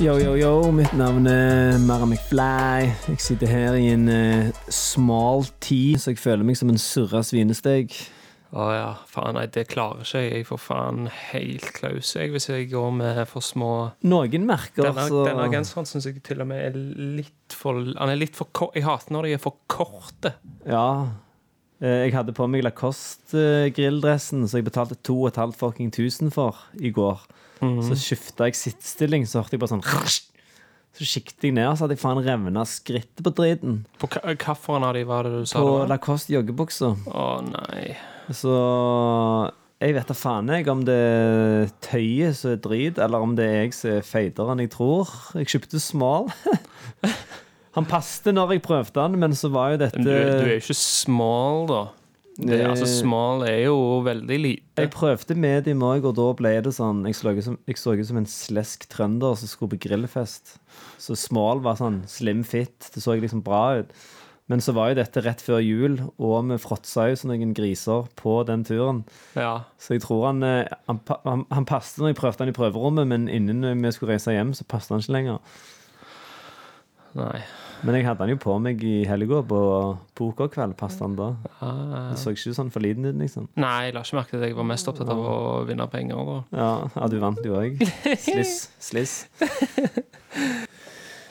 Yo, yo, yo. Mitt navn er Mara McFly. Jeg sitter her i en uh, smal tid, så jeg føler meg som en surra svinesteg. Å ja, faen nei, det klarer ikke jeg. Jeg får faen helt klaus jeg, hvis jeg går med for små Noen merker Denne, så denne genseren syns jeg til og med er litt for Han er litt for kort. Jeg hater når de er for korte. Ja. Eh, Jeg hadde på meg Lacoste-grilldressen, så jeg betalte 2500 fucking tusen for i går. Så skifta jeg sittestilling, så hørte jeg bare sånn Så kikket jeg ned, så hadde jeg faen revna skrittet på driten. På Hvilken av de var det du sa? På? Lacoste joggebuksa. Å nei. Så jeg vet da faen jeg om det er tøyet som er drit, eller om det er jeg som er feitere enn jeg tror. Jeg kjøpte small. Han passet når jeg prøvde han, men så var jo dette Men du, du er jo ikke small, da. Det, Eh, altså, Smal er jo veldig lite. Jeg prøvde medium òg, og da ble det sånn Jeg så ut som, som en slesk trønder som skulle på grillfest. Så smal var sånn slim fit. Det så liksom bra ut. Men så var jo dette rett før jul, og vi fråtsa jo som noen griser på den turen. Ja. Så jeg tror han eh, Han, han, han passet når jeg prøvde han i prøverommet, men innen vi skulle reise hjem, så passet han ikke lenger. Nei. Men jeg hadde den jo på meg i helga på pokerkveld. Passet den da? Det så ikke sånn for liten ut, liksom. Nei, jeg la ikke merke til det. Jeg var mest opptatt av å vinne penger. Da. Ja, ja du vant jo òg. Sliss. Sliss.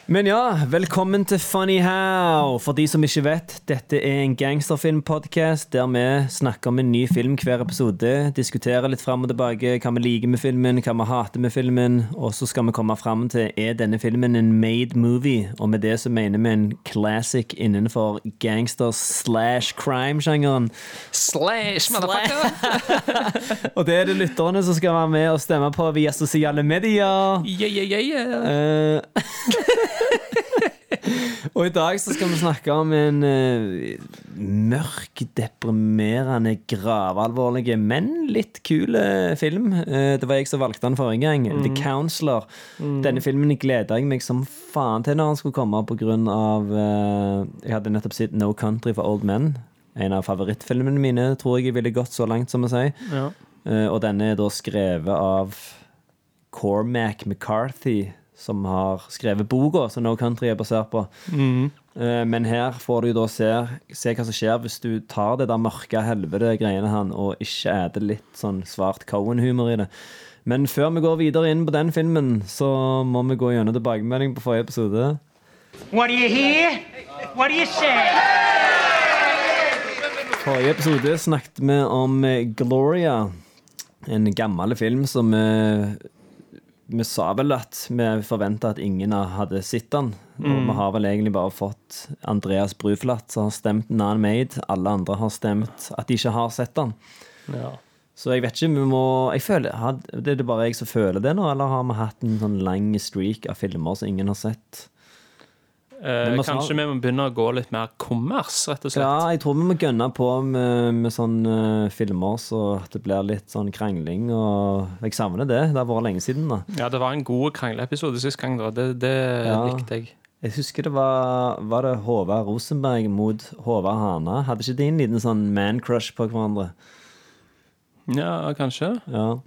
Men ja, velkommen til Funny How. For de som ikke vet, dette er en gangsterfilmpodkast der vi snakker om en ny film hver episode. Diskuterer litt fram og tilbake hva vi liker med filmen, hva vi hater med filmen. Og så skal vi komme fram til er denne filmen en made movie. Og med det så mener vi en classic innenfor gangster slash crime-sjangeren. Slash, motherfucker! Og det er det lytterne som skal være med og stemme på via sosiale medier. Yeah, yeah, yeah, yeah. Og i dag så skal vi snakke om en eh, mørk, deprimerende, gravalvorlig, men litt kul eh, film. Eh, det var jeg som valgte den forrige gang. The Counselor. Denne filmen gleda jeg meg som faen til når den skulle komme, på grunn av eh, Jeg hadde nettopp sett No Country for Old Men. En av favorittfilmene mine, tror jeg jeg ville gått så langt som å si. Ja. Eh, og denne er da skrevet av Cormac McCarthy, som har skrevet boka som No Country er basert på. Mm. men her får du da se, se hva som skjer hvis du tar det der mørke helvete greiene han, og ikke eter litt sånn svart Cohen-humor i det. Men før vi går videre inn på den filmen, så må vi gå gjennom tilbakemelding på forrige episode. What do you hear? What do you say? Forrige episode snakket vi om eh, Gloria, en gammel film som vi vi sa vel at vi forventa at ingen hadde sett den. Og vi har vel egentlig bare fått Andreas Bruflat som har stemt non-made. Alle andre har stemt at de ikke har sett den. Ja. Så jeg vet ikke, vi må jeg føler, had- Det er det bare jeg som føler det nå, eller har vi hatt en sånn lang streak av filmer som ingen har sett? Eh, må kanskje snart- vi må begynne å gå litt mer kommers, rett og slett. Ja, jeg tror vi må gønne på med, med sånne eh, filmer så at det blir litt sånn krangling. Og jeg savner det. Det har vært lenge siden. da Ja, det var en god krangleepisode sist gang, da. Det, det Ja. likte jeg. Jeg husker det var Var det Håvard Rosenberg mot Håvard Hana? Hadde ikke de en liten sånn man-crush på hverandre? Ja, kanskje. Ja.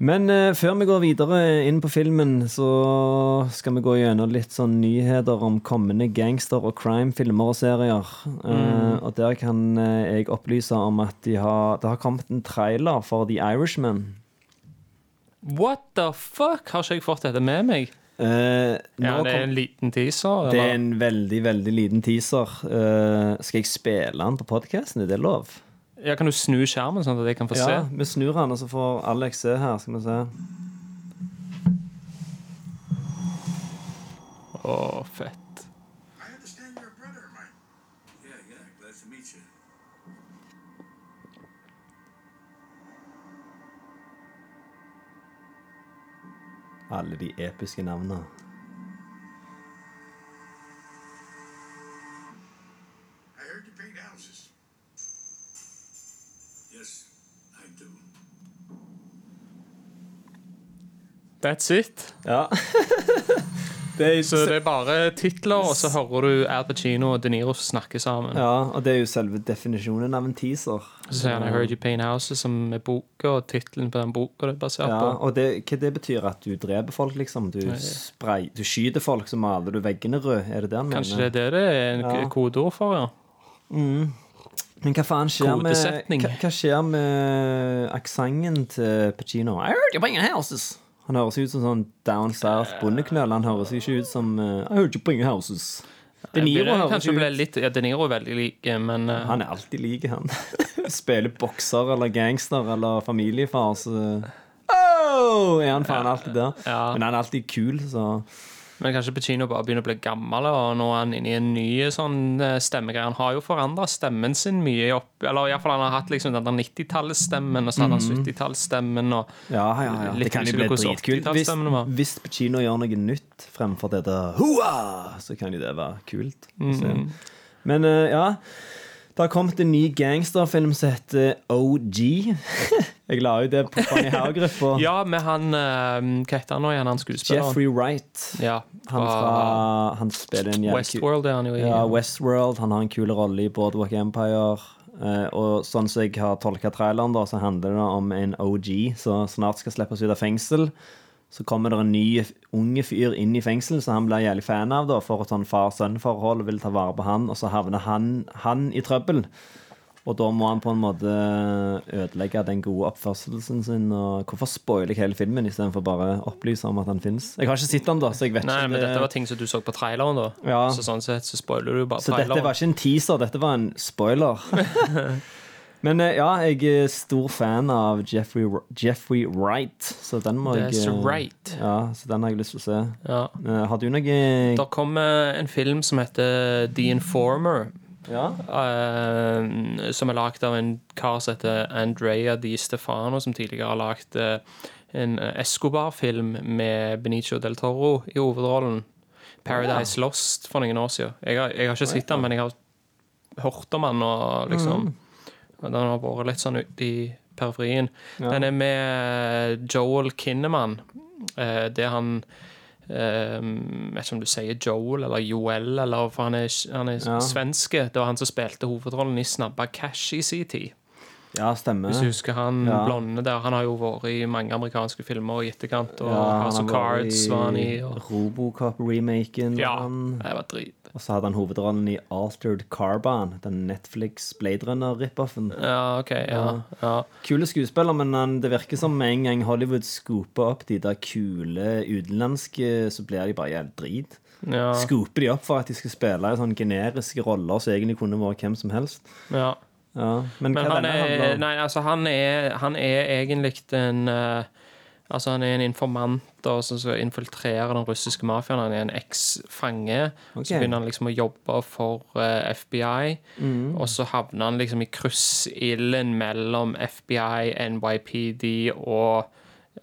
Men eh, før vi går videre inn på filmen, så skal vi gå gjennom litt sånn nyheter om kommende gangster- og crime-filmer og serier. Eh, og der kan eh, jeg opplyse om at de har, det har kommet en trailer for The Irishman. What the fuck? Har ikke jeg fått dette med meg? Eh, Ja, det er en liten teaser? det er en veldig, veldig liten teaser. Eh, skal jeg spille den på podkasten? Er det lov? Ja, kan du snu skjermen, sånn at jeg kan få Ja, se? vi snur den, og så får Alex se her. Skal vi se. Å, fett. Alle de episke navnene. That's it. Ja. det Så det er bare titler, og så hører du Al Pacino og De Niro snakke sammen. ja, og det er jo selve definisjonen av en teaser. Så sier han I Heard You Paint Houses, som er boka, og tittelen på den boka det er basert Ja, på. og det, hva det betyr at du dreper folk, liksom? Du, spray, du skyter folk, så maler du veggene røde. Er det det han Kanskje det er det det er en Ja. kodeord for, ja. Men hva faen skjer med hva, hva skjer med aksenten til Pacino? I heard you paint houses. Han høres ut som sånn down south bondeknøl. Han høres ikke ut som uh, I heard you bring houses. De Niro høres ut litt Ja, De Niro er veldig lik, men uh... Han er alltid lik, han. Spiller bokser eller gangster eller familiefar, så Oh! Er han faen alltid der? Ja. Men han er alltid kul, så Men kanskje Pacino bare begynner å bli gammel, og nå er han inne i en ny sånn eh, stemmegreie. Han har jo forandra stemmen sin mye opp Eller iallfall han har hatt liksom den der 90-tallsstemmen, og så hadde han 70-tallsstemmen, og Ja, ja, ja. Litt Det kan jo bli dritkult. Hvis, 80-tallsstemmen hvis Pacino gjør noe nytt fremfor det der Så kan jo det være kult. Mm se. Mm. Men eh, ja. Det har kommet en ny gangsterfilm som heter OG. Jeg la jo det på Fanny Haug-gruppa. Ja, med han eh, Hva heter han nå igjen, han skuespilleren? Jeffrey Wright. Ja, Han, fra, han spiller en Westworld er han jo i. Ja, Westworld. Han har en kul rolle i Boardwalk Empire. Uh, og sånn som jeg har tolka traileren, da, så handler det om en OG som snart skal slippes ut av fengsel. Så kommer det en ny unge fyr inn i fengsel som han blir jævlig fan av. da, For et sånn far-sønn-forhold og vil ta vare på han. Og så havner han, han i trøbbel. Og da må han på en måte ødelegge den gode oppførselen sin. Og hvorfor spoiler jeg hele filmen istedenfor bare opplyse om at han fins? Jeg har ikke sett den, da, så jeg vet Nei, ikke. Men det- dette var ting som du så på traileren, da. Ja. Så sånn sett så spoiler du bare Så dette var ikke en teaser, dette var en spoiler. Men eh, ja, jeg er stor fan av Jeffrey, Jeffrey Wright, så den må jeg That's eh, right. Ja, så den har jeg lyst til å se. Ja. Eh, Har du noe Det kommer en film som heter The Informer. Ja? Uh, som er lagd av en kar som heter Andrea Di Stefano, som tidligere har lagd en Escobar-film med Benicio del Toro i hovedrollen. Paradise Lost for noen år siden. Jeg har, jeg har ikke sett den, men jeg har hørt om den, og liksom og Den har vært litt sånn ute i periferien. Den er med Joel Kinneman. Eh, det er han eh, Jeg vet ikke om du sier Joel eller Joel, eller for han er, han er Ja. svenske. Det var han som spilte hovedrollen i Snabba Cash i sin tid. Ja, stemmer. Hvis du husker han Ja. blonde der. Han har jo vært i mange amerikanske filmer i etterkant. Og Ja, House of Cards var han i. Og, Robocop-remaken. ja, det var drit. Og så hadde han hovedrollen i Altered Carbon, den Netflix Blade Runner-rip-offen. Ja, OK. Ja. ja. Kule skuespiller, men han, det virker som med en gang Hollywood scooper opp de der kule utenlandske, så blir de bare jævlig drit. ja, Scooper de opp for at de skal spille i sånne generiske roller som egentlig kunne vært hvem som helst. ja. Ja, men, Men han er, nei, altså, han er, han er egentlig en uh, Altså, han er en informant da, som skal infiltrere den russiske mafiaen. Han er en eks-fange. Okay. Så begynner han liksom å jobbe for eh, FBI. Mm. Og så havner han liksom i kryssilden mellom FBI, NYPD og,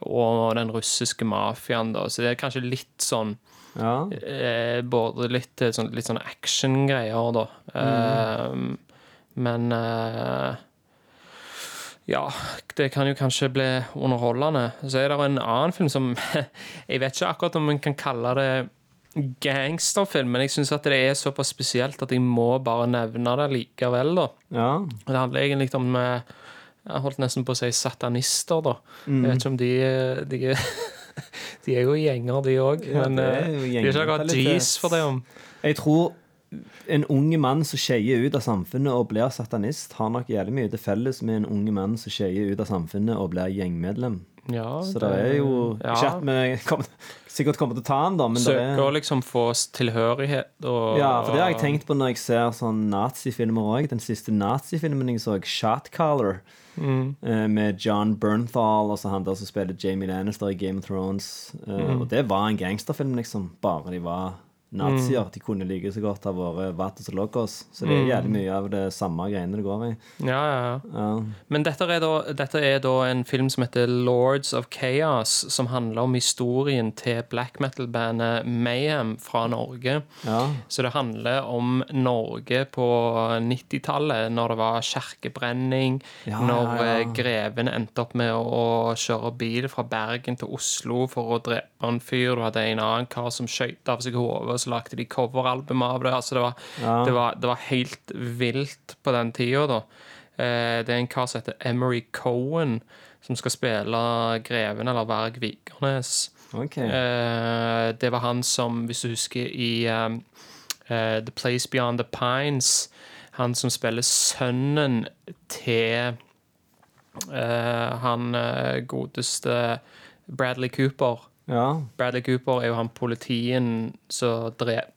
og den russiske mafiaen. Så det er kanskje litt sånn Ja, eh, både litt, eh, sånn, litt sånn action-greier, da. Eh, men eh, Ja, det kan jo kanskje bli underholdende. Så er det en annen film som Jeg vet ikke akkurat om en kan kalle det gangsterfilm, men jeg syns at det er såpass spesielt at jeg må bare nevne det likevel, da. ja. Det handler egentlig om eh, Jeg holdt nesten på å si satanister, da. Jeg vet ikke om de, de, de er jo gjenger, de òg. Ja, men eh, de er ikke akkurat. G's for det. om Jeg tror en unge mann som skeier ut av samfunnet og blir satanist, har nok jævlig mye til felles med en unge mann som skeier ut av samfunnet og blir gjengmedlem. Ja, Så det er jo ja. Ikke at vi kommer, sikkert kommer til å ta han, da, men det Søker å er liksom få tilhørighet og ja, for det har jeg tenkt på når jeg ser sånn nazifilmer òg. Den siste nazifilmen jeg så, Shotcaller, Mm. eh, med John Bernthal og så han der som spiller Jamie Lannister i Game of Thrones. Mm. Og det var en gangsterfilm, liksom. Bare de var nazier. De kunne like så godt ha vært Vatos og Logos. Så det er jævlig mye av det samme greiene det går i. Ja, ja, ja. Men dette er, da, dette er da en film som heter Lords of Chaos, som handler om historien til black metal-bandet Mayhem fra Norge. Ja. Så det handler om Norge på 90-tallet, når det var kjerkebrenning, når eh, greven endte opp med å kjøre bil fra Bergen til Oslo for å drepe en fyr. Du hadde en annen kar som skjøt av seg hodet, og så lagde de coveralbum av det. Altså, det, var, Ja. det, var, det var helt vilt på den tida, da. Eh, Det er en kar som heter Emery Cohen, som skal spille greven eller Varg Vikernes. Okay. Eh, det var han som, hvis du husker i um, uh, The Place Beyond the Pines Han som spiller sønnen til Uh, han uh, godeste Bradley Cooper. Ja. Bradley Cooper er jo han politien som dreper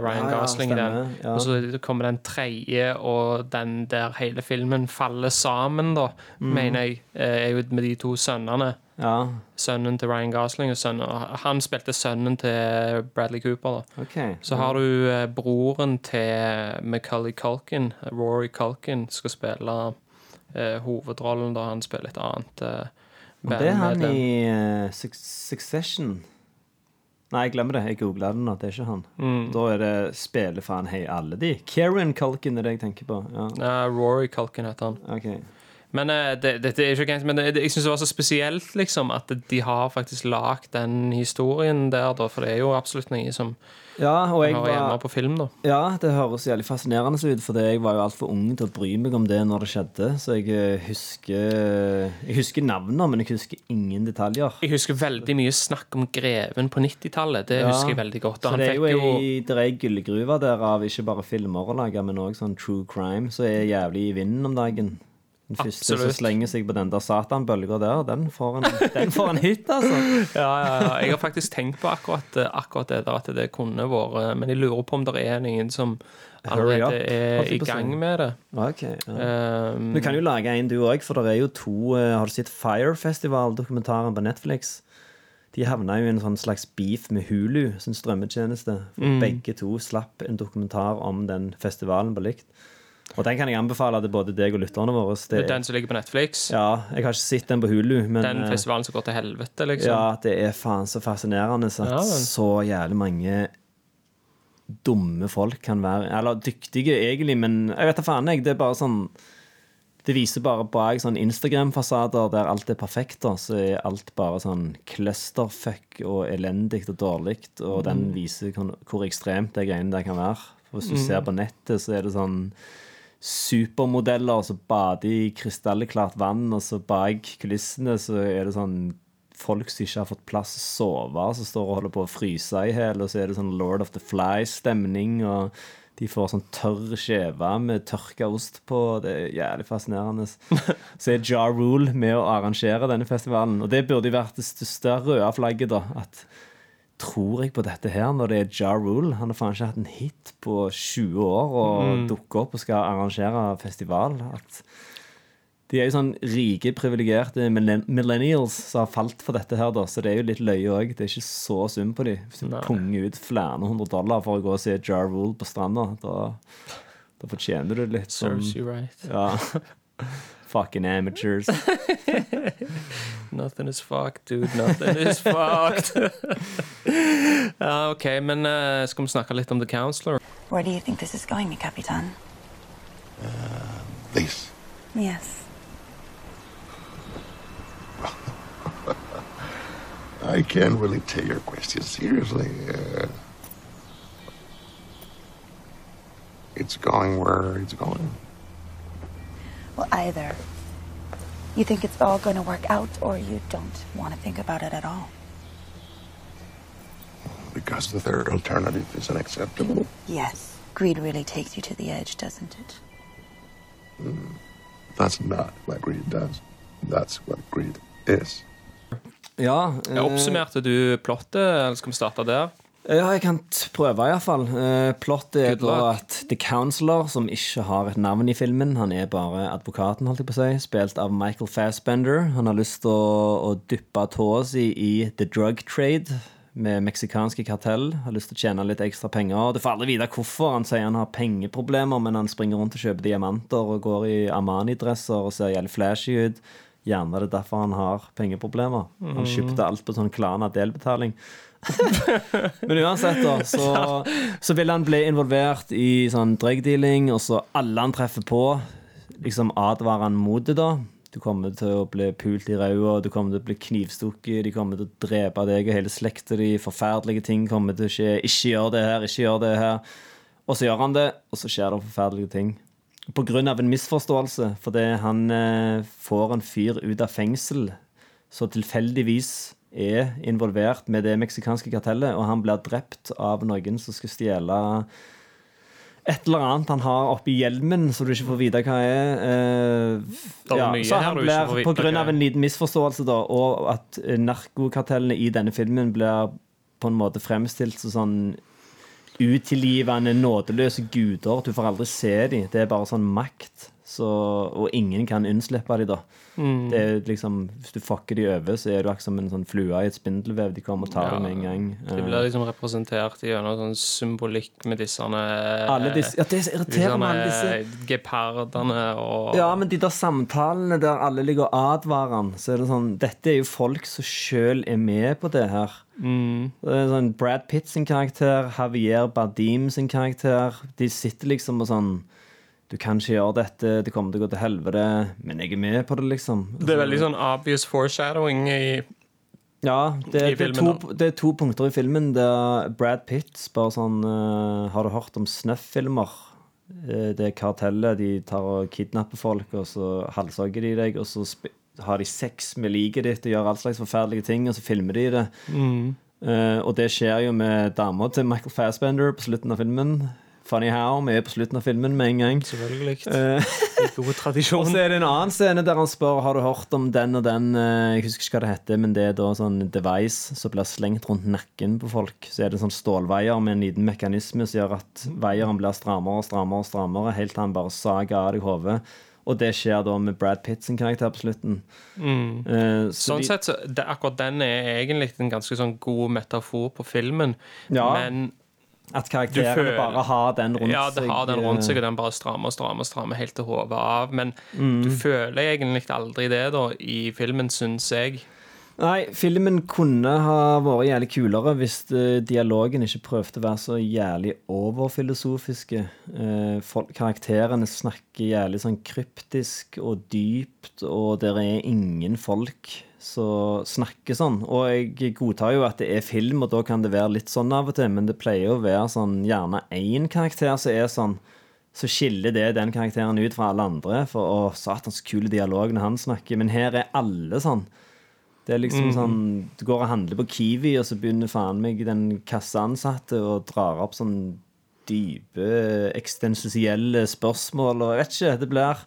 Ryan Ja, ja, Gosling i den. Og så kommer den tredje, og den der hele filmen faller sammen, da, Mm. mener jeg, eh, er jo med de to sønnene ja. sønnen til Ryan Gosling og sønnen, Han spilte sønnen til Bradley Cooper. da Ok. Så har du eh, broren til Macaulay Culkin, Rory Culkin, skal spille eh, hovedrollen da han spiller et annet eh, Og det er han i uh, Succession. Nei, jeg glemmer det. Jeg googla det nå. Det er ikke han. Mm. Da er det spiller faen hei alle de. Kieran Culkin er det jeg tenker på. Ja, Uh, Rory Culkin heter han. ok. Men eh, det, det, er ikke men det, det, jeg syns det var så spesielt liksom, at de har faktisk lagd den historien der, da, for det er jo absolutt noe som Ja, og jeg hører hjemme på film. da Ja, det høres jævlig fascinerende ut, for jeg var jo altfor ung til å bry meg om det når det skjedde. Så jeg eh, husker Jeg husker navnene, men jeg husker ingen detaljer. Jeg husker veldig mye snakk om Greven på 90-tallet. Det Ja, husker jeg veldig godt. Så han det er jo ei jo gullgruve det er der av ikke bare filmer å lage, men òg sånn true crime, så er jævlig i vinden om dagen. Den første som slenger seg på den der satanbølga der, den får en, den får en hit, altså. ja, ja, ja. Jeg har faktisk tenkt på akkurat, eh, akkurat det der, at det kunne vært Men jeg lurer på om det er noen som allerede er i gang med det. Ok, ja. Um, Du kan jo lage en, du òg, for det er jo to eh, Har du sett Firefestival-dokumentaren på Netflix? De havna jo i en sånn slags beef med Hulu, sin strømmetjeneste. For Begge to slapp en dokumentar om den festivalen på likt. Og den kan jeg anbefale til både deg og lytterne våre. Det, den som ligger på Netflix. ja, jeg har ikke sett den på Hulu, men Den eh, festivalen som går til helvete, liksom. ja, det er faen så fascinerende at Ja, så jævlig mange dumme folk kan være Eller dyktige, egentlig, men jeg vet da faen, jeg. Det er bare sånn Det viser bare bak sånn Instagram-fasader der alt er perfekt, da, så er alt bare sånn clusterfuck og elendig og dårlig, og den Mm. viser hvor ekstremt det greiene der kan være. For hvis du ser på nettet, så er det sånn supermodeller som bader i krystallklart vann, og så bak kulissene så er det sånn folk som ikke har fått plass å sove, som står og holder på å fryse i hjel, og så er det sånn Lord of the Flies-stemning, og de får sånn tørr skjeve med tørka ost på. Det er jævlig fascinerende. Så er Ja Rule med å arrangere denne festivalen, og det burde vært det største røde flagget, da. At Tror jeg på dette her når det er Ja Rule? Han har faen ikke hatt en hit på 20 år og dukker opp og skal arrangere festival. At de er jo sånn rike, privilegerte millennials som har falt for dette her, da. Så det er jo litt løye òg. Det er ikke så synd på dem. Hvis du punger ut flere hundre dollar for å gå og se Ja Rule på stranda, da, da fortjener du litt sånn Serves you right. Ja. Fucking amateurs. Nothing is fucked, dude. Nothing is fucked. ja, OK, men eh, skal vi snakke litt om The Counselor? Where do you think this is going, mi capitan? This. Yes. I can't really take your question seriously. Uh, it's going where it's going. Well, either you think it's all going to work out, or you don't want to think about it at all. Because the third alternative is unacceptable. Yes. Greed really takes you to the edge, doesn't it? Hmm. That's not what greed does. That's what greed is. Ja, Ja, eh, Oppsummerte du plottet, eller skal vi starte der? Ja, jeg kan prøve iallfall. Uh, plottet er da at The Counselor, som ikke har et navn i filmen, han er bare advokaten, holdt jeg på å si, spilt av Michael Fassbender. Han har lyst til å, å dyppe tåa si i the drug trade med meksikanske kartell. Har lyst til å tjene litt ekstra penger. Du får aldri vite hvorfor. Han sier han har pengeproblemer, men han springer rundt og kjøper diamanter og går i Armani-dresser og ser jævlig flashy ut. Gjerne det er derfor han har pengeproblemer. Han Mm. kjøpte alt på sånn Klan av delbetaling. Men uansett, da, så, så vil han bli involvert i sånn drugdealing, og så alle han treffer på, liksom advarer han mot det, da. Du kommer til å bli pult i ræva, du kommer til å bli knivstukket, de kommer til å drepe deg og hele slekta di, forferdelige ting kommer til å skje. Ikke gjør det her, ikke gjør det her. Og så gjør han det, og så skjer det forferdelige ting. På grunn av en misforståelse, fordi han eh, får en fyr ut av fengsel så tilfeldigvis er involvert med det meksikanske kartellet, og han blir drept av noen som skal stjele et eller annet han har oppi hjelmen, så du ikke får vite hva er. Eh, er ja, så han blir, av en liten misforståelse, da, og at eh, narkokartellene i denne filmen blir på en måte fremstilt som sånn utilgivende, nådeløse guder. Du får aldri se dem. Det er bare sånn makt. Så, og ingen kan unnslippe dem, da. Mm. Det er liksom, hvis du fucker de over, så er du akkurat som en sånn flue i et spindelvev. De kommer og tar Ja, dem med en gang. De blir liksom representert gjennom sånn symbolikk med disse Alle disse, ja, det er så irriterende med alle disse disse gepardene og Ja, men de der samtalene der alle ligger og advarer han, så er det sånn Dette er jo folk som sjøl er med på det her. Mm. Det er sånn Brad Pitt sin karakter, Javier Bardim sin karakter. De sitter liksom og sånn Du kan ikke gjøre dette, det kommer til å gå til helvete, men jeg er med på det, liksom. Det er veldig sånn obvious foreshadowing i Ja, det, det, er to, det er to punkter i filmen der Brad Pitt spør sånn uh, Har du hørt om snuff-filmer? Uh, det er kartellet. De tar og kidnapper folk, og så halshogger de deg, og så har de sex med liket ditt og gjør all slags forferdelige ting, og så filmer de det. Mm. Uh, og det skjer jo med dama til Michael Fassbender på slutten av filmen. Funny How, vi er på slutten av filmen med en gang. Selvfølgelig. I god og så er det en annen scene der han spør Har du hørt om den og den eh, Jeg husker ikke hva det heter, men det er da sånn device som blir slengt rundt nakken på folk. Så er det en sånn stålveier med en liten mekanisme som gjør at veieren blir strammere og strammere, og strammere helt til han bare sager av deg hodet. Og det skjer da med Brad Pitt sin karakter på slutten. Eh, så Sånn de- sett, så det, akkurat den er egentlig en ganske sånn god metafor på filmen. Ja, men At karakterene føler- bare har den rundt ja, det har den rundt seg, eh, og den bare strammer og strammer strammer helt til hodet av. Men Mm. du føler egentlig aldri det da i filmen, syns jeg. Nei, filmen kunne ha vært jævlig kulere hvis eh, dialogen ikke prøvde å være så jævlig overfilosofiske. Eh, folk, karakterene snakker jævlig sånn kryptisk og dypt, og det er ingen folk som snakker sånn. Og jeg godtar jo at det er film, og da kan det være litt sånn av og til, men det pleier å være sånn gjerne én karakter som er sånn så skiller det den karakteren ut fra alle andre. For å, satans kule dialog når han snakker. Men her er alle sånn. Det er liksom mm. sånn Du går og handler på Kiwi, og så begynner faen meg den kasseansatte og drar opp sånn dype, eksistensielle spørsmål, og jeg vet ikke. Det blir,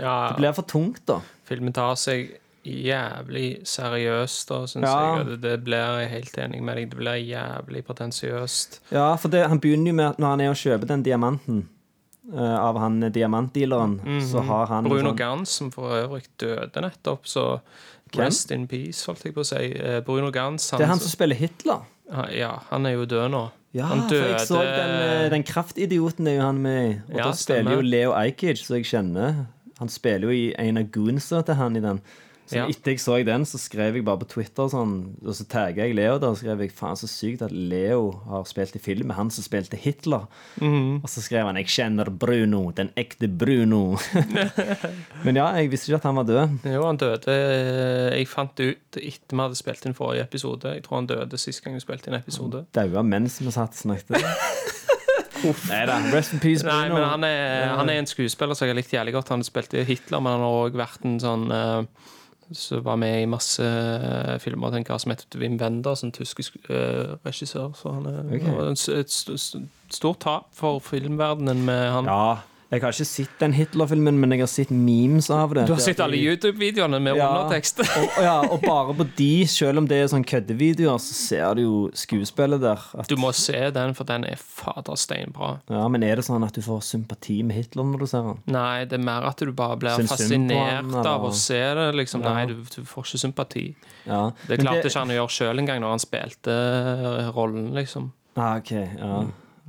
Ja, det blir for tungt, da. filmen tar seg jævlig seriøst, da, syns Ja. jeg. Det, det blir jeg helt enig med deg. Det blir jævlig pretensiøst. Ja, for det, han begynner jo med at når han er og kjøper den diamanten uh, av han diamantdealeren, så har han. Bruno sånn, Gans, som for øvrig døde nettopp, så rest in peace, holdt jeg på å si. Eh, Bruno Gans Det er han som spiller Hitler. Ja, han er jo død nå. Ja, han for jeg så den, eh, den kraftidioten er jo han med i. Og Ja, da spiller stemmer. jo Leo Ajkic, som jeg kjenner Han spiller jo i en av goonsa til han i den. Så Ja. etter jeg så den, så skrev jeg bare på Twitter sånn, og så tagga jeg Leo da, og skrev jeg faen så sykt at Leo har spilt i film med han som spilte Hitler. Mm. Og så skrev han 'Jeg kjenner Bruno, den ekte Bruno'. Men ja, jeg visste ikke at han var død. Jo, han døde eh, Jeg fant det ut etter vi hadde spilt inn forrige episode. Jeg tror han døde sist gang vi spilte inn episode. Daua mens vi satt snakket. Nei da. Rest in peace, Nei, men han er, han er en skuespiller som jeg har likt jævlig godt. Han spilte Hitler, men han har òg vært en sånn uh, som var med i masse eh, filmer Tenker, jeg, som heter Wim Wenders, en tysk uh, regissør. Så han er okay. et, et, et st- st- stort tap for filmverdenen med han. Ja, Jeg har ikke sett den Hitler-filmen, men jeg har sett memes av det. Du har sett alle YouTube-videoene med Ja. undertekst? og, ja, og bare på de, selv om det er sånn køddevideoer, så ser du jo skuespillet der. Du må se den, for den er fader steinbra. ja, men er det sånn at du får sympati med Hitler når du ser den? Nei, det er mer at du bare blir Syns fascinert han, av å se det. liksom. Ja. Nei, du, du får ikke sympati. Ja. Det klarte ikke han å gjøre sjøl engang når han spilte eh, rollen, liksom. Ah, ok, ja.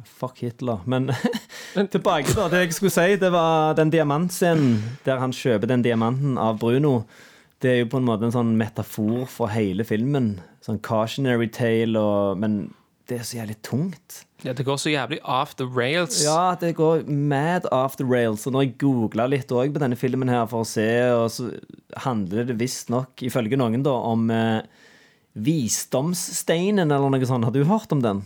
Fuck Hitler. Men tilbake da, det jeg skulle si, det var den diamantscenen der han kjøper den diamanten av Bruno. Det er jo på en måte en sånn metafor for hele filmen. Sånn cautionary tale, og, men det er så jævlig tungt. Ja, det går så jævlig off the rails. Ja, det går mad off the rails. Og når jeg googla litt òg på denne filmen her for å se, og så handler det visstnok, ifølge noen, da, om eh, Visdomssteinen eller noe sånt. Har du hørt om den?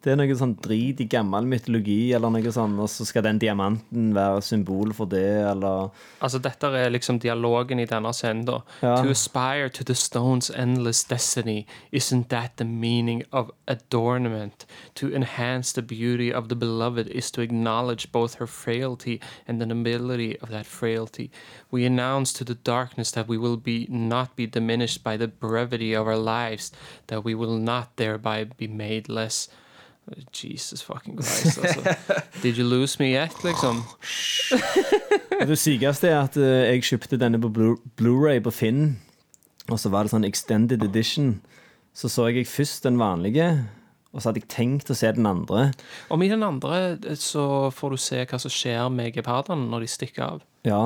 Det er noe sånn drit i gammel mytologi, eller noe sånn, og så skal den diamanten være symbol for det, eller Altså, dette er liksom dialogen i denne scenen, da. Ja. To aspire to the stone's endless destiny, isn't that the meaning of adornment? To enhance the beauty of the beloved is to acknowledge both her frailty and the nobility of that frailty. We announce to the darkness that we will be not be diminished by the brevity of our lives, that we will not thereby be made less. Jesus fucking Christ, altså. Did you lose me yet, liksom? Og Det sykeste er at eh, jeg kjøpte denne på Blu- Blu-ray på Finn, og så var det sånn extended edition. Så så jeg først den vanlige, og så hadde jeg tenkt å se den andre. Om i den andre så får du se hva som skjer med gepardene når de stikker av. Ja.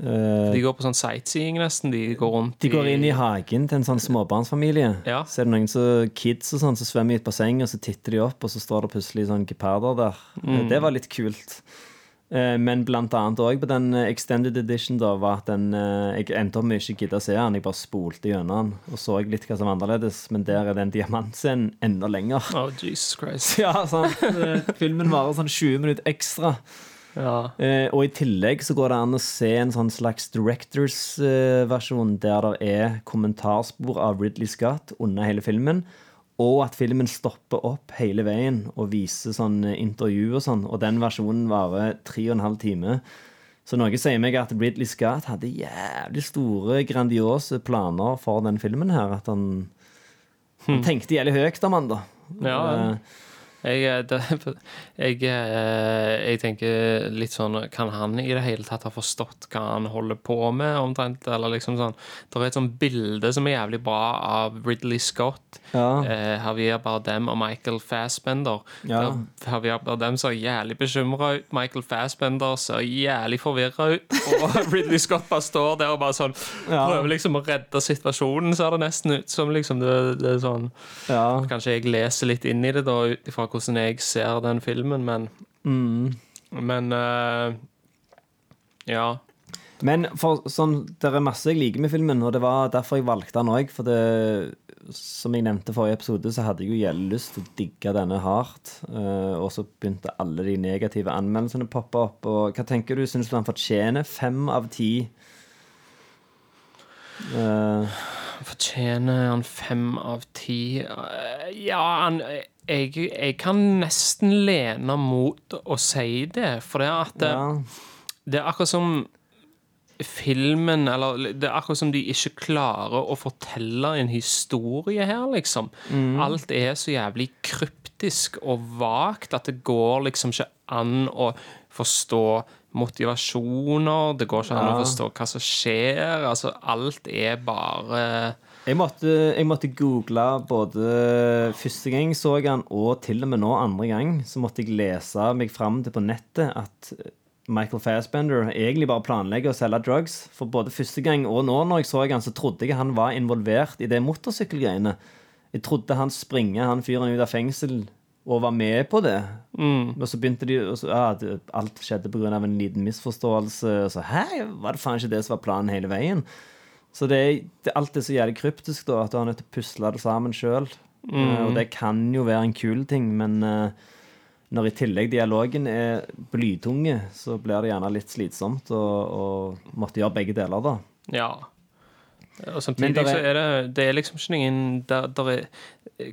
Eh, De går på sånn sightseeing nesten. De går rundt de går inn i hagen til en sånn småbarnsfamilie. Ja. Så er det noen så, kids og sånn som svømmer i et basseng, og så titter de opp, og så står det plutselig sånn geparder der. Mm. Det var litt kult. Eh, Men blant annet òg på den eh, extended edition da, var at den eh, Jeg endte opp med ikke gidde å se den. Jeg bare spolte gjennom den og så litt hva som var annerledes. Men der er den diamantscenen enda lenger. Oh, Jesus Christ. Ja, sant. Eh, Filmen varer sånn 20 minutter ekstra. Ja. Eh, og i tillegg så går det an å se en sånn slags directors-versjon der det er kommentarspor av Ridley Scott under hele filmen, og at filmen stopper opp hele veien og viser sånn eh, intervju og sånn, og den versjonen varer tre og en halv time. Så noe sier meg at Ridley Scott hadde jævlig store, grandiose planer for den filmen her. At han, han tenkte jævlig høyt om han, da. Ja, Eh, Jeg, eh, det, jeg, eh, jeg tenker litt sånn Kan han i det hele tatt ha forstått hva han holder på med, omtrent? Eller liksom sånn Det er et sånt bilde som er jævlig bra av Ridley Scott, Ja. eh, Javier Bardem og Michael Fassbender. Ja. Der Javier Bardem ser jævlig bekymra ut. Michael Fassbender ser jævlig forvirra ut. Og Ridley Scott bare står der og bare sånn Ja. prøver liksom å redde situasjonen, ser det nesten ut som. liksom det, det er sånn ja. Kanskje jeg leser litt inn i det da ut ifra hvordan jeg ser den filmen, men Mm. Men uh, Ja. Men for, sånn, det er masse jeg liker med filmen, og det var derfor jeg valgte den òg. For det, som jeg nevnte i forrige episode, så hadde jeg jo jævlig lyst til å digge denne hardt. Uh, og så begynte alle de negative anmeldelsene å poppe opp. Og hva tenker du? Syns du han fortjener fem av ti? Uh, Fortjener han fem av ti? Eh, Ja, han jeg, jeg kan nesten lene mot å si det, for det er at det, ja. det er akkurat som filmen Eller det er akkurat som de ikke klarer å fortelle en historie her, liksom. Alt er så jævlig kryptisk og vagt at det går liksom ikke an å forstå motivasjoner. Det går ikke an å forstå hva som skjer. Altså, alt er bare Jeg måtte, jeg måtte google både første gang så jeg han, og til og med nå andre gang. Så måtte jeg lese meg fram til på nettet at Michael Fassbender egentlig bare planlegger å selge drugs. For både første gang og nå når jeg så han, så trodde jeg han var involvert i det motorsykkelgreiene. Jeg trodde han springer han fyren ut av fengsel og var med på det. Og så begynte de og så, ja, Alt skjedde pga. en liten misforståelse. Og så hæ, var det faen ikke det som var planen hele veien? Så det, er- det, alt er så jævlig kryptisk da, at du er nødt til å pusle det sammen sjøl. og det kan jo være en kul ting, men uh, når i tillegg dialogen er blytunge, så blir det gjerne litt slitsomt å, å måtte gjøre begge deler, da. Ja. Og samtidig er- så er det Det er liksom ikke ingen der, der er,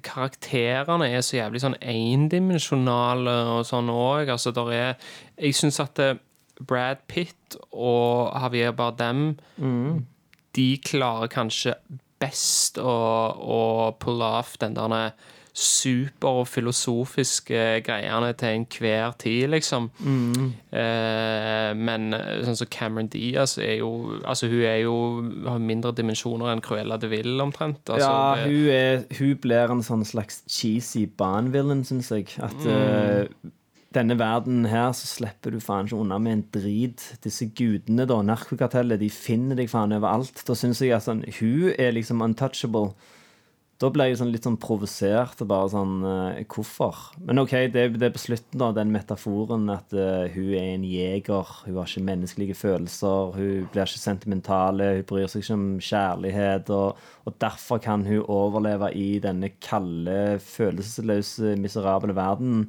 Karakterene er så jævlig sånn endimensjonale og sånn òg. Altså, der er Jeg syns at eh, Brad Pitt og Javier Bardem De klarer kanskje best å, å pull off den der super- og filosofiske greiene til enhver tid, liksom. Eh, men eh, sånn som Cameron Diaz er jo Altså, hun er jo har mindre dimensjoner enn Cruella de Vil, omtrent. Altså, ja, hun, er, hun blir en sånn slags cheesy barnvillain, syns jeg. At eh, denne verden her så slipper du faen ikke unna med en drit. Disse gudene, da, narkokartellet, de finner deg faen overalt. Da syns jeg at sånn, hun er liksom untouchable. Da ble jeg sånn litt sånn provosert og bare sånn uh, Hvorfor? Men OK, det, det er på slutten, da, den metaforen at uh, hun er en jeger. Hun har ikke menneskelige følelser. Hun blir ikke sentimentale. Hun bryr seg ikke om kjærlighet. Og, og derfor kan hun overleve i denne kalde, følelsesløse, miserable verden.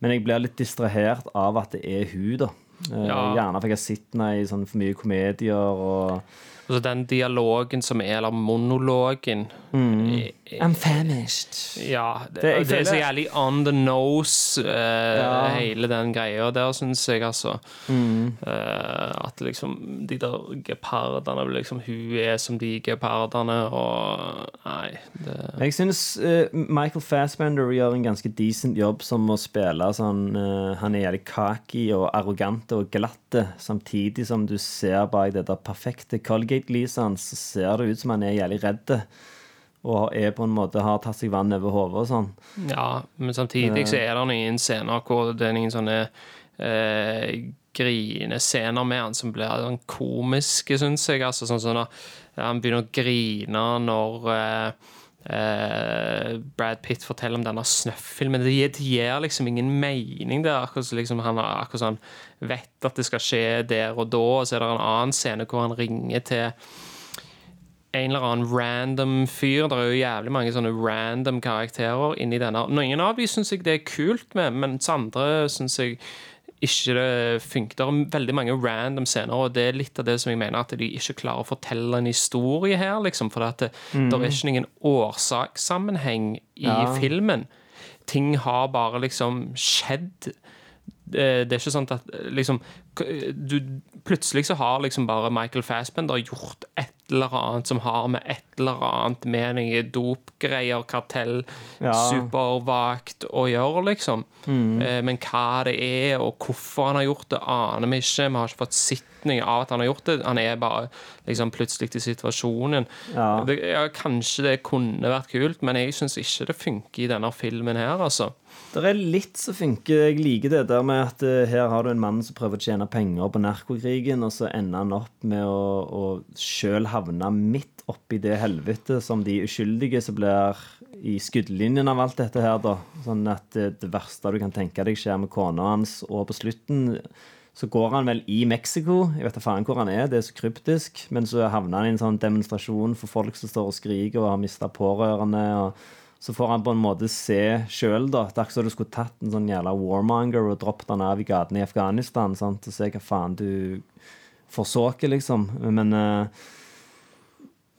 Men jeg blir litt distrahert av at det er hun, da. Eh, Ja. Gjerne for jeg har sett henne i sånn for mye komedier og altså, den dialogen som er, eller monologen er- I'm famished. Ja, det, Det- det, er så jævlig on the nose, uh, Ja. hele den greia der, syns jeg, altså. Mm. Uh, at liksom de der gepardene liksom, Hun er som de gepardene, og Nei, det Jeg syns uh, Michael Fassbender gjør en ganske decent jobb som å spille sånn eh, Han er jævlig cocky og arrogant og glatte, samtidig som du ser bak det der perfekte Colgate-gliset hans, så ser det ut som han er jævlig redd. Og er på en måte har tatt seg vann over hodet og sånn. Ja, men samtidig så er det noen scener hvor det er noen sånne eh, grinescener med han som blir sånn komiske, syns jeg. Altså, sånn som når han begynner å grine når eh, eh, Brad Pitt forteller om denne snøff-filmen. Det, gir- det gir liksom ingen mening. Det er akkurat som liksom, han akkurat sånn, vet at det skal skje der og da, og så er det en annen scene hvor han ringer til en eller annen random fyr. Det er jo jævlig mange sånne random karakterer inni denne. Noen av de syns jeg det er kult med, mens andre syns jeg ikke det funker. Det er veldig mange random scener, og det er litt av det som jeg mener at de ikke klarer å fortelle en historie her, liksom. For det, det er ikke noen årsakssammenheng i Ja. filmen. Ting har bare liksom skjedd. Det, det er ikke sånn at liksom du, Plutselig så har liksom bare Michael Fassbender gjort et eller annet som har med et eller annet med noe dopgreier, kartell, Ja. supervakt å gjøre, liksom. Mm. Men hva det er, og hvorfor han har gjort det, aner vi ikke. Vi har ikke fått sittning av at han har gjort det. Han er bare liksom plutselig i situasjonen. Ja. Det, ja, kanskje det kunne vært kult, men jeg syns ikke det funker i denne filmen her, altså. Det er litt som funker. Jeg liker det der med at eh, her har du en mann som prøver å tjene penger på narkokrigen, og så ender han opp med å, å sjøl havne midt oppi det helvete som de uskyldige som blir i skuddlinjen av alt dette her, da. Sånn at det, det verste du kan tenke deg skjer med kona hans, og på slutten så går han vel i Mexico. Jeg vet da faen hvor han er, det er så kryptisk. Men så havner han i en sånn demonstrasjon for folk som står og skriker og har mista pårørende. og så får han på en måte se sjøl, da. Det er ikke som du skulle tatt en sånn jævla warmonger og droppet han av i gatene i Afghanistan. Sant? Og se hva faen du forsåker, liksom. Men uh,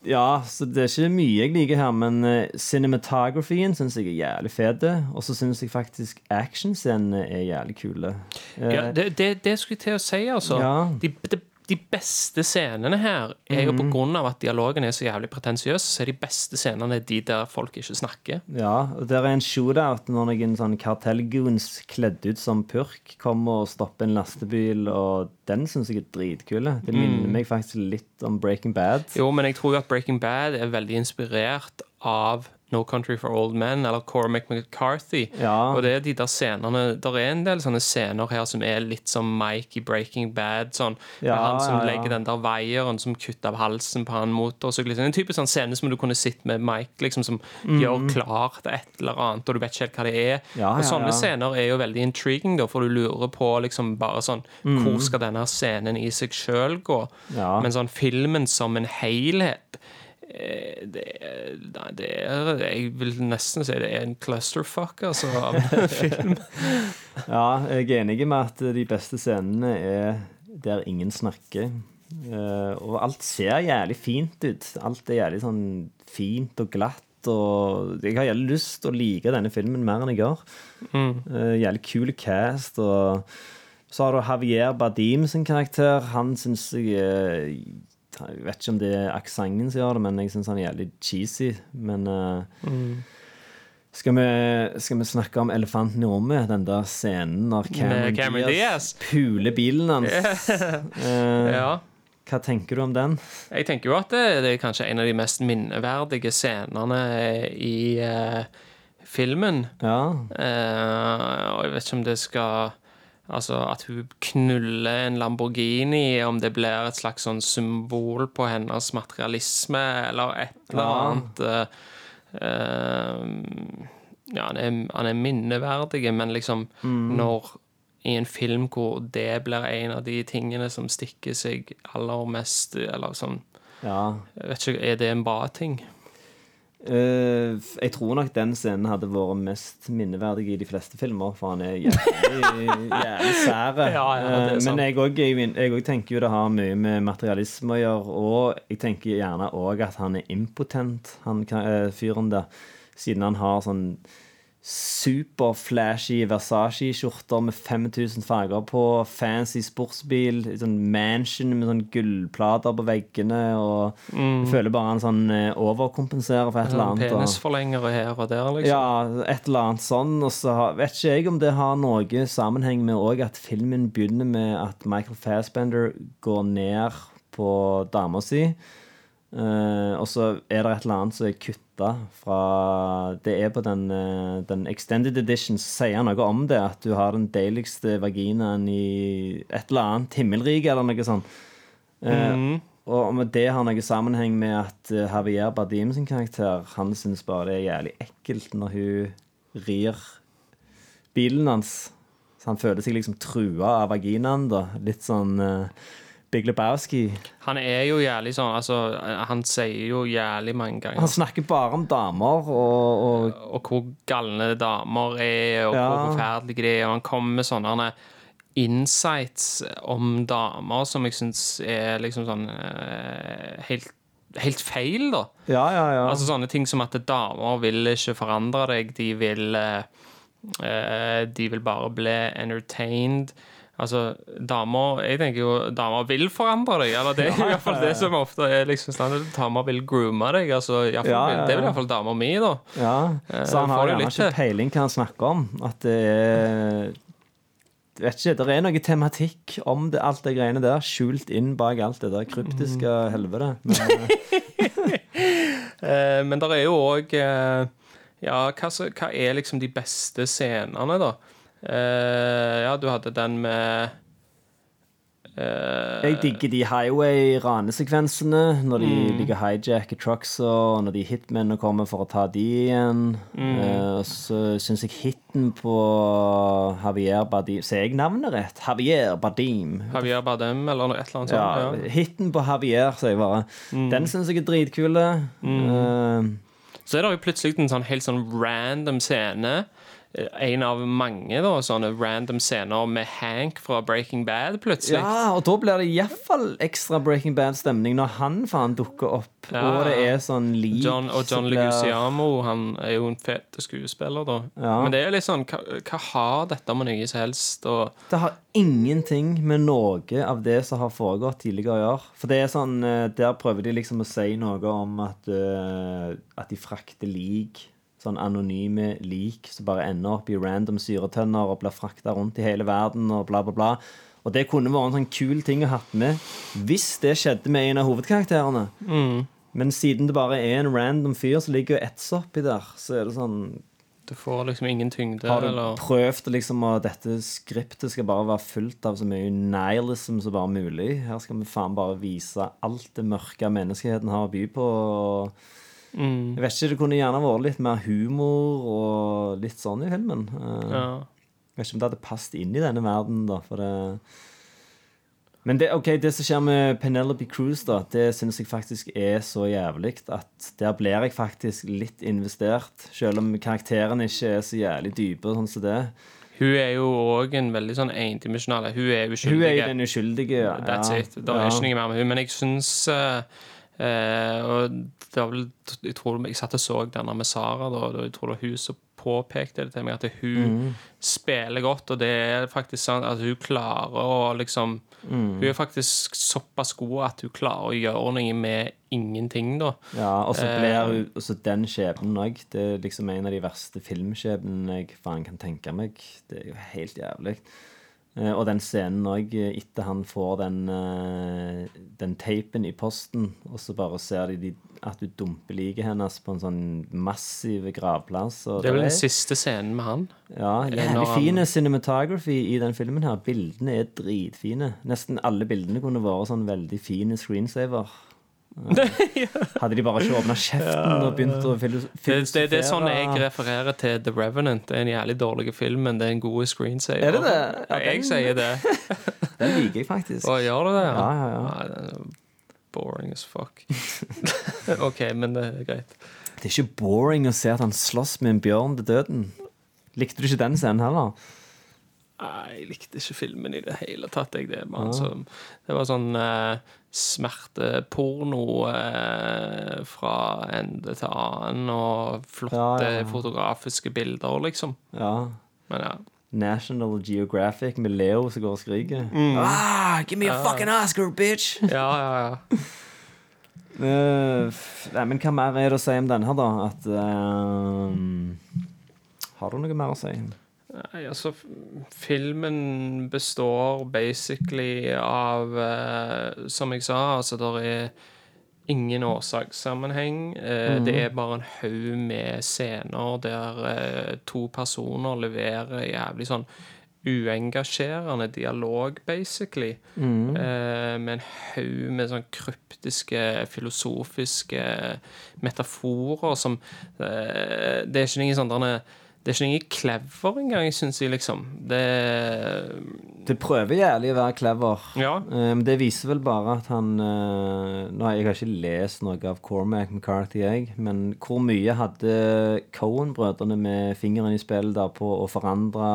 Ja, så det er ikke mye jeg liker her, men uh, cinematografien syns jeg er jævlig fet. Og så syns jeg faktisk actionscenene er jævlig kule. Uh, Ja, det, det, det skulle jeg til å si, altså. Ja. De, de, de beste scenene her er jo på Mhm. grunn av at dialogen er så jævlig pretensiøs, så er de beste scenene de der folk ikke snakker. Ja, og der er en shootout når noen sånn kartellgoons kledd ut som purk kommer og stopper en lastebil, og den syns jeg er dritkule. Det minner Mm. meg faktisk litt om Breaking Bad. Jo, men jeg tror jo at Breaking Bad er veldig inspirert av No Country for Old Men eller Cormac McCarthy. Ja. Og det er de der scenene Der er en del sånne scener her som er litt som Mike i Breaking Bad. Sånn, med Ja, han som ja, legger den der veieren som kutter av halsen på han motorsyklisten. En typisk sånn scene som du kunne sett med Mike, liksom, som mm. gjør klart et eller annet, og du vet ikke helt hva det er. Og sånne scener er jo veldig intriguing, da, for du lurer på liksom bare sånn mm. Hvor skal denne scenen i seg sjøl gå? Men sånn filmen som en helhet det, er- nei, det er Jeg vil nesten si det er en clusterfuck, altså, av film. Ja, jeg er enig med at de beste scenene er der ingen snakker. Eh, og alt ser jævlig fint ut. Alt er jævlig sånn fint og glatt. Og jeg har jævlig lyst til å like denne filmen mer enn jeg gjør. Eh, jævlig kul cast. Og så har du Javier Badim sin karakter. Han syns jeg eh, Jeg vet ikke om det er aksenten som gjør det, men jeg syns han er jævlig cheesy. Men eh, skal vi, skal vi snakke om elefanten i rommet? Den der scenen når Cameron, Cameron Diaz, Diaz. puler bilen hans. Eh, Ja. Hva tenker du om den? Jeg tenker jo at det, det er kanskje en av de mest minneverdige scenene i uh, filmen. Ja. Eh, og jeg vet ikke om det skal Altså at hun knuller en Lamborghini, om det blir et slags sånn symbol på hennes materialisme, eller et eller annet. eh, eh, ja, han er, han er minneverdig, men liksom Mm. når i en film hvor det blir en av de tingene som stikker seg aller mest, eller sånn ja. Vet ikke, Er det en bra ting? F- jeg tror nok den scenen hadde vært mest minneverdig i de fleste filmer, for han er jævlig, jævlig sær. Ja, ja, sant. Men jeg òg tenker jo det har mye med materialisme å gjøre, og jeg tenker gjerne òg at han er impotent, han eh, fyren der, siden han har sånn superflashy Versace-skjorter med 5000 farger på, fancy sportsbil, sånn mansion med sånn gullplater på veggene, og jeg føler bare han sånn eh, overkompenserer for et eller annet. Penisforlengere her og der, liksom. ja, et eller annet sånn. Og så vet ikke jeg om det har noe sammenheng med òg at filmen begynner med at Michael Fassbender går ned på dama si. Eh, og så er det et eller annet som er kutta fra Det er på den, uh, den extended edition, som sier noe om det. At du har den deiligste vaginaen i et eller annet himmelrike, eller noe sånt. Eh, Og om det har noe sammenheng med at Javier Bardim sin karakter Han syns bare det er jævlig ekkelt når hun rir bilen hans. Så han føler seg liksom trua av vaginaen, da. Litt sånn eh, Big Lebowski. Han er jo jævlig sånn Altså, han sier jo jævlig mange ganger Han snakker bare om damer og, og og hvor galne damer er, og Ja. hvor forferdelige de er. Og han kommer med sånne insights om damer som jeg syns er liksom sånn eh, helt, helt feil, da. Ja, ja, ja. Altså sånne ting som at damer vil ikke forandre deg, de vil eh, eh, De vil bare bli entertained. Altså, damer Jeg tenker jo damer vil forandre deg. Eller det er jo i hvert fall det som ofte er liksom standard. Damer vil groome deg. Altså, fall, Ja, ja, Det vil ja. iallfall dama mi, da. ja. Eh, Så han har gjerne ikke peiling hva han snakker om. At det er Vet ikke, Det er noe tematikk om det, alt det greiene der, skjult inn bak alt det der kryptiske Mm. helvete. Men, eh, Eh, men det er jo òg eh, Ja, hva, hva er liksom de beste scenene, da? Eh, ja, du hadde den med eh, Jeg digger de highway-ranesekvensene når de Mm. ligger hijacker trucks og når de hitmennene kommer for å ta de igjen. Mm. Uh, så syns jeg hiten på Javier Badim Sier jeg navnet rett? Javier Badim. Javier Bardem, eller noe- et eller annet sånt. Ja. hiten på Javier, sier jeg bare. Mm. Den syns jeg er dritkul. Uh, Så er det jo plutselig en sånn helt sånn random scene. En av mange da, sånne random scener med Hank fra Breaking Bad, plutselig. ja, og da blir det iallfall ekstra Breaking Bad-stemning når han faen dukker opp, Ja. og det er sånn lik John, og John Leguizamo, han er jo en fet skuespiller, da. Ja. Men det er litt sånn Hva, hva har dette med noe som helst og Det har ingenting med noe av det som har foregått tidligere å gjøre. For det er sånn, eh, Der prøver de liksom å si noe om at, uh, at de frakter lik. Sånn anonyme lik som bare ender opp i random syretønner og blir frakta rundt i hele verden og bla, bla, bla. Og det kunne vært en sånn kul ting å ha med hvis det skjedde med en av hovedkarakterene. Men siden det bare er en random fyr som ligger og etser oppi der, så er det sånn Du får liksom ingen tyngde, har du eller prøvd liksom at dette skriptet skal bare være fullt av så mye nihilism som bare mulig? Her skal vi faen bare vise alt det mørke menneskeheten har å by på. og Mm. Jeg vet ikke, Det kunne gjerne vært litt mer humor og litt sånn i filmen. Eh, Ja. Jeg vet ikke om det hadde passet inn i denne verden, da. For det Men det, okay, det som skjer med Penelope Cruz, da, det syns jeg faktisk er så jævlig at der blir jeg faktisk litt investert. Selv om karakterene ikke er så jævlig dype, sånn som det. Hun er jo òg en veldig sånn endimensjonal Hun er uskyldig. Hun er den uskyldige. Ja. That's it. Det er Ja. ikke noe mer med hun, men jeg syns eh, eh, Og det var vel Jeg tror jeg satt og så denne med Sara, da, og jeg tror det var hun som påpekte det til meg, at hun mm. spiller godt, og det er faktisk sånn at hun klarer å liksom mm. Hun er faktisk såpass god at hun klarer å gjøre noe med ingenting, da. Ja, og så Eh, blir hun også den skjebnen òg. Det er liksom en av de verste filmskjebnene jeg faen kan tenke meg. Det er jo helt jævlig. Eh, Og den scenen òg, etter han får den, eh, den teipen i posten, og så bare ser de, at du dumper liket hennes på en sånn massiv gravplass. Det er vel den siste scenen med han. Ja, Eh, jævlig fin cinematography i den filmen her. Bildene er dritfine. Nesten alle bildene kunne vært sånn veldig fine screensaver. Hadde de bare ikke åpna kjeften og begynt å filosofere? Det, det, det er sånn jeg refererer til The Revenant. Det er en jævlig dårlig film, men det er en god screensaver. Er det det? Ja, den, jeg sier det. Den liker jeg faktisk. Å, gjør du det? Ja, ja, ja. Nei, boring as fuck. OK, men det er greit. Det er ikke boring å se at han slåss med en bjørn til døden. Likte du ikke den scenen heller? Jeg likte ikke filmen i det hele tatt. Jeg, det, man, så, det var sånn eh, smerteporno eh, fra ende til annen, og flotte Ja, ja, ja. fotografiske bilder, liksom. Ja. Men ja. National Geographic med Leo som går og skriker. Mm. Ah, give me a fucking Oscar, bitch! Ja, ja, ja. uh, nei, men hva mer er det å si om denne da? At uh, Har du noe mer å si? Nei, altså, filmen består basically av eh, Som jeg sa, altså, det er ingen årsakssammenheng. Eh, Det er bare en haug med scener der eh, to personer leverer jævlig sånn uengasjerende dialog, basically. Eh, med en haug med sånn kryptiske, filosofiske metaforer som eh, Det er ikke noe sånn derne- det er ikke noe clever engang, syns jeg, liksom. Det Det prøver jævlig å være clever. Ja. Men det viser vel bare at han eh, Nå, Jeg har ikke lest noe av Cormac McCarthy, jeg, men hvor mye hadde Cohen-brødrene med fingeren i spillet der på å forandre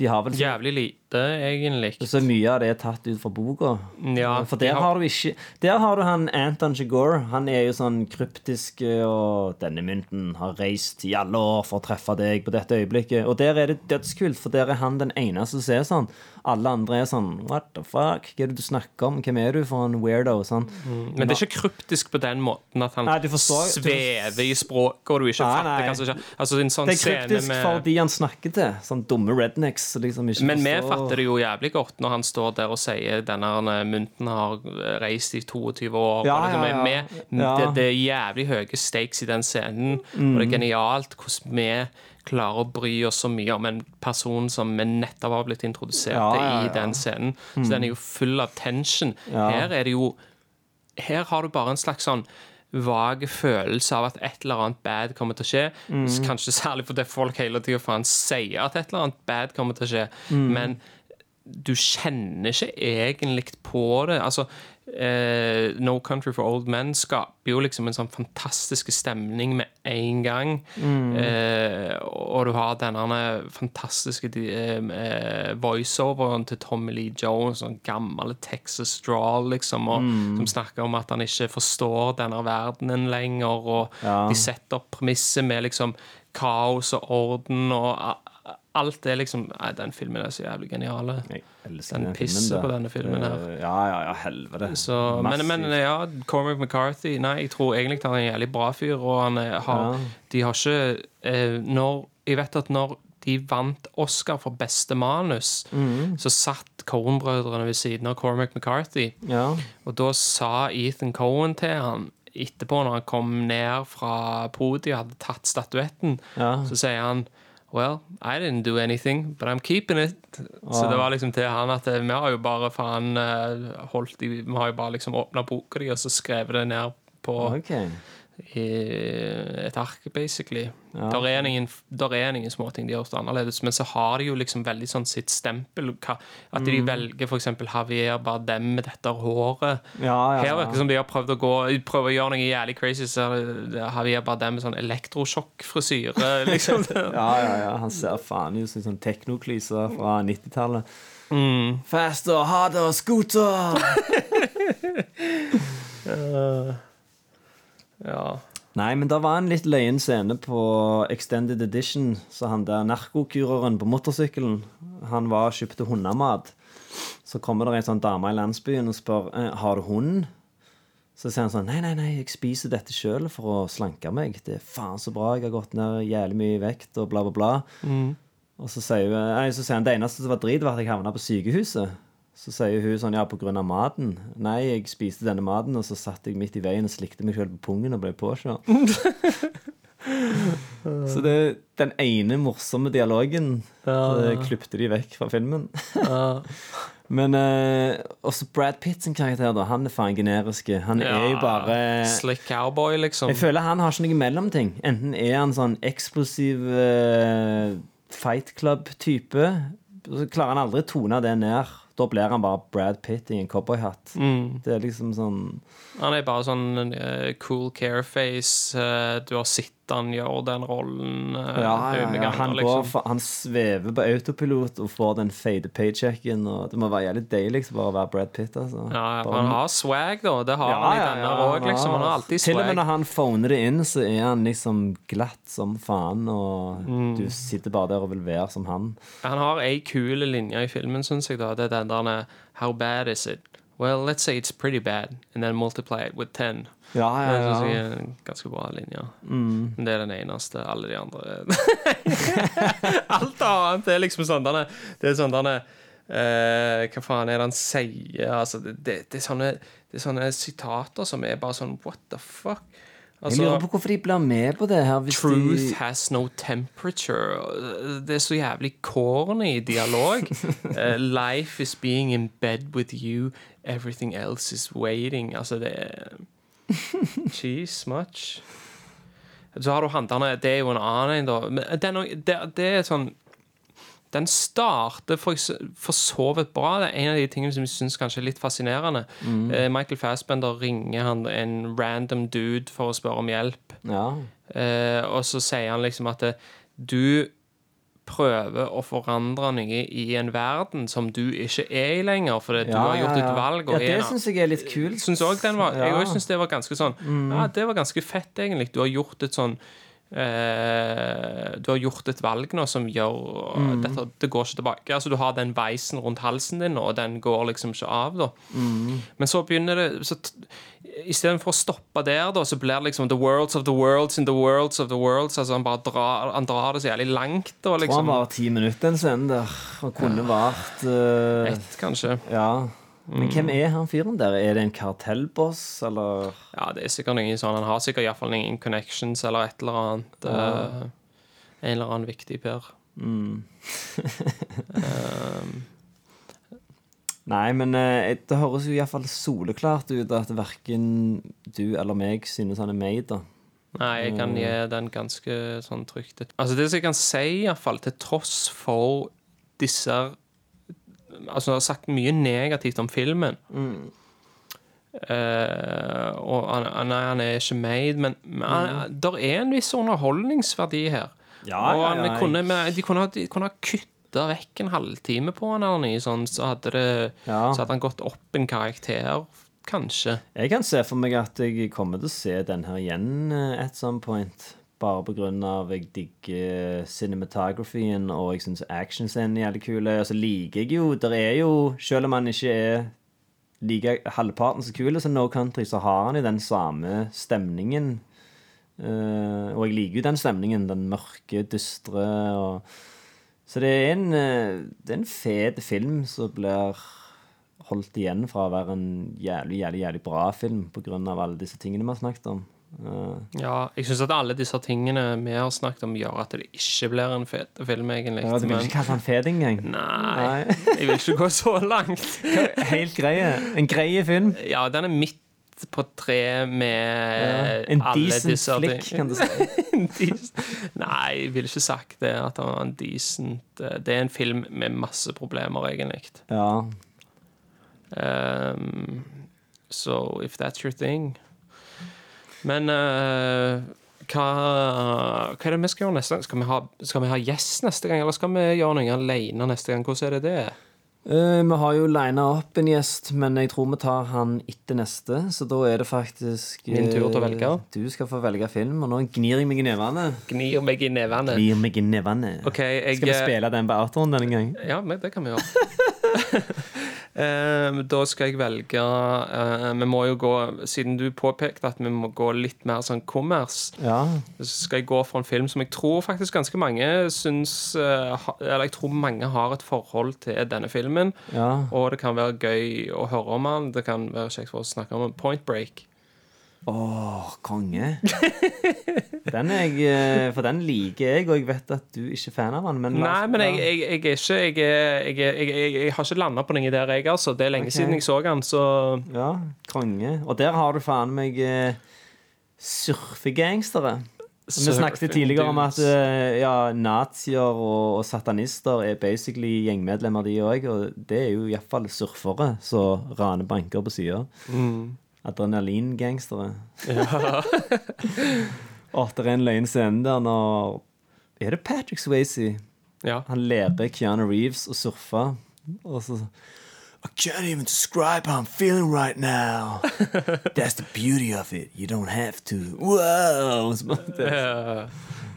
De har vel Jævlig lite, egentlig. så mye av det er tatt ut fra boka. Ja, For der har- har du ikke Der har du han Anton Chigurh. Han er jo sånn kryptisk og 'Denne mynten har reist i alle år for å treffe deg på dette øyeblikket'. Og der er det dødskult, for der er han den eneste som ser sånn. Alle andre er sånn 'What the fuck? Hva er det du snakker om? Hvem er du for en weirdo?' Sånn. Men det er ikke kryptisk på den måten at han Nei, forstår- svever i språket, og du ikke Nei, fatter hva som skjer. Altså, en sånn Det er kryptisk med for de han snakker til. Sånn dumme rednecks liksom Men vi forstår fatter det jo jævlig godt når han står der og sier denne mynten har reist i 22 år. Ja, liksom, ja, ja. Med, Ja. Det, det er jævlig høye stakes i den scenen, og det er genialt hvordan vi klarer å bry oss så mye om en person som vi nettopp har blitt introdusert til i den scenen. Så den er jo full av tension. Her er det jo Her har du bare en slags sånn vag følelse av at et eller annet bad kommer til å skje. Mm. Kanskje særlig fordi folk hele tida faen sier at et eller annet bad kommer til å skje. Mm. Men du kjenner ikke egentlig på det. Altså, eh, No Country for Old Men skaper jo liksom en sånn fantastisk stemning med en gang. Mm. Eh, og du har denne fantastiske eh, eh, voiceoveren til Tommy Lee Jones, sånn gammel Texas drawl, liksom, og, Mm. som snakker om at han ikke forstår denne verdenen lenger, og Ja. de setter opp premisset med liksom kaos og orden og alt det liksom Nei, den filmen er så jævlig genial. Den den pisser på denne filmen her. Eh, Ja, ja, ja, helvete. Så, men, men ja, Cormac McCarthy Nei, jeg tror egentlig han er en jævlig bra fyr. Og han er, har, Ja. de har ikke eh, Når Jeg vet at når de vant Oscar for beste manus, mm. så satt Cohen-brødrene ved siden av Cormac McCarthy. Ja. Og da sa Ethan Cohen til han etterpå, når han kom ned fra podiet og hadde tatt statuetten, Ja. så sier han Well, I didn't do anything, but I'm keeping it. Så det var liksom til han at eh, vi har jo bare faen eh, holdt i Vi har jo bare liksom åpna boka di og så skrevet det ned på Ok. I et ark, basically. Ja. Der er ingen, der er ingen småting de har gjort annerledes, men så har de jo liksom veldig sånn sitt stempel. At de Mm. velger eksempel Javier Bardem med dette håret. Ja, ja, Her virker det som de har prøvd å gå Prøvd å gjøre noe jævlig crazy, så er Javier Bardem med sånn elektrosjokkfrisyre, liksom. Ja, ja, ja. Han ser faen ut som en sånn teknoklyse fra 90-tallet. Mm. Faster, harder, scooter! Ja. Nei, men det var en litt løyen scene på Extended Edition. Så han der narkokureren på motorsykkelen, han var og kjøpte hundemat. Så kommer det en sånn dame i landsbyen og spør eh, har du hund. Så sier han sånn Nei, nei, nei, jeg spiser dette sjøl for å slanke meg. Det er faen så bra. Jeg har gått ned jævlig mye i vekt og bla, bla, bla. Og så sier, hun, nei, så sier han det eneste som var drit, var at jeg havna på sykehuset. Så sier hun sånn, ja, av maten. Nei, jeg spiste denne maten, og så satt jeg midt i veien og slikte meg sjøl på pungen og ble påkjørt. så det er den ene morsomme dialogen det klipte de vekk fra filmen. Men eh, også Brad Pitt sin karakter, da. Han er faen generiske. Han er jo bare Slick cowboy, liksom. jeg føler han har ikke noe mellomting. Enten er han sånn eksplosiv eh, fight club-type, så klarer han aldri å tone det ned. Da blir han bare Brad Pitt i en cowboyhatt. Mm. Det er liksom sånn Han er bare sånn uh, cool careface. Uh, du har sett han gjør den rollen uh, Ja, ja, ja. Han, liksom. for, han svever på autopilot og får den fade paychecken. Og det må være jævlig deilig bare å være Brad Pitt. Altså. Ja, for han har swag, da. Det har han i denne òg, liksom. Han har alltid Til og med når han phoner det inn, så er han liksom glatt som faen. Og Mm. du sitter bare der og vil være som han. Han har ei kul linje i filmen, syns jeg. da Det er den der How bad is it? Well, let's say it's pretty bad, and then multiply it with ten. Ja, ja, Det ja. jeg er en ganske bra linje. Mm. Men det er den eneste. Alle de andre Alt annet er liksom sånn denne, Det er sånn denne uh, Hva faen er det han sier? Altså, det, det, det, er sånne, det er sånne sitater som er bare sånn What the fuck? Jeg lurer på hvorfor de blir med på det her. Altså, Truth de... has no temperature. Det er så jævlig corny dialog. uh, life is being in bed with you. Everything else is waiting. Altså, det er Cheese much. Så har du han Det er jo en annen en, da. Men det, er- det, det er sånn Den starter for, for så vidt bra. Det er en av de tingene som jeg syns er litt fascinerende. Mm. Eh, Michael Fassbender ringer han en random dude for å spørre om hjelp. Ja. Eh, og så sier han liksom at eh, du prøver å forandre noe i en verden som du ikke er i lenger, fordi du har gjort ja, ja. et valg. Ja, det syns jeg er litt kult. Synes også den var, Jeg òg syns det var ganske sånn Ja, det var ganske fett, egentlig. Du har gjort et sånn eh, Du har gjort et valg nå som gjør Mm. dette, Det går ikke tilbake. Altså Du har den veisen rundt halsen din, og den går liksom ikke av. da Mm. Men så begynner det så Istedenfor å stoppe der, da så blir det liksom The worlds of the worlds in the worlds of the worlds. Altså Han bare drar, han drar det så jævlig langt. Da, Jeg tror liksom. han var ti minutter, den scenen der. Og kunne vart uh, Ett, kanskje. Ja. Men hvem er han fyren der? Er det en kartellboss, eller Ja, det er sikkert noen sånn Han har sikkert iallfall ingen connections eller et eller annet. eh, en eller annen viktig Per. mm. Um, Nei, men uh, det høres jo iallfall soleklart ut at verken du eller meg synes han er made, da. nei, jeg kan gi den ganske sånn trygt Altså, det som jeg kan si, iallfall, til tross for disse Altså, har sagt mye negativt om filmen. Eh, og han, han, er- han er ikke made, men, men mm. der er en viss underholdningsverdi her. Ja, og ja, han ja, kunne, de kunne, de kunne ha kutta vekk en halvtime på han eller sånn, så hadde, det, så hadde han gått opp en karakter, kanskje. Jeg kan se for meg at jeg kommer til å se den her igjen et at some point. Bare av jeg digger cinematographyen, og jeg syns actionscenen er jævlig kul. Og så liker jeg jo Der er jo, selv om han ikke er like halvparten så kul som No Country, så har han jo den samme stemningen. Uh, og jeg liker jo den stemningen. Den mørke, dystre og Så det er en, eh, det en fet film som blir holdt igjen fra å være en jævlig, jævlig, jævlig bra film av alle disse tingene vi har snakket om. Eh, Ja, jeg syns at alle disse tingene vi har snakket om, gjør at det ikke blir en fet film, egentlig. ja, du vil ikke kalle den fet engang? Nei, jeg vil ikke gå så langt. Helt greie. En greie film. Ja, den er midt på tre med En alle disse flick, kan du si. Nei, jeg ville ikke sagt det. At han var en decent eh, Det er en film med masse problemer, egentlig. Ja. Um, so if that's your thing Men uh, hva, hva er det vi skal gjøre neste gang? Skal vi, ha, skal vi ha gjest neste gang, eller skal vi gjøre noe alene neste gang? Hvordan er det det? Uh, vi har jo lina opp en gjest, men jeg tror vi tar han etter neste. Så da er det faktisk Min tur til å velge. Uh, Du skal få velge film, og nå gnir jeg meg i nevene. Gnir meg i nevene. Gnir meg i nevene. Okay, jeg, Skal vi spille den på outroen denne gang? Ja, men det kan vi gjøre. Eh, da skal jeg velge eh, Vi må jo gå Siden du påpekte at vi må gå litt mer sånn kommers, Ja. så skal jeg gå for en film som jeg tror faktisk ganske mange syns eh, Eller jeg tror mange har et forhold til denne filmen. ja. Og det kan være gøy å høre om den. Det kan være kjekt for å snakke om Point Break. Åh, konge. Den jeg, eh, for den liker jeg, og jeg vet at du ikke er fan av den. Men Nei, men jeg, jeg, jeg er ikke Jeg, jeg, har ikke landa på noe der, jeg, altså. Det er lenge okay. siden jeg så den, så Ja, konge. Og der har du faen meg eh, surfegangstere. Vi snakket tidligere om at eh, ja, nazier og, og satanister er basically gjengmedlemmer, de òg. Og det er jo iallfall surfere som raner banker på sida. Mm. Adrenalingangstere. og det er en løgn scene der når Er det Patrick Swayze? Ja. Han lærer Keanu Reeves å surfe, og så I can't even describe how I'm feeling right now. That's the beauty of it. You don't have to. Wow!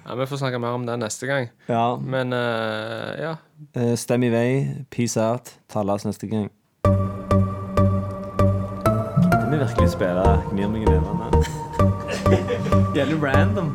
Ja, Vi får snakke mer om det neste gang. Ja. Men uh, ja. eh, Stem i vei. Peace out. Tales neste gang. Gidder vi virkelig spille Gnir meg i nevene? litt random.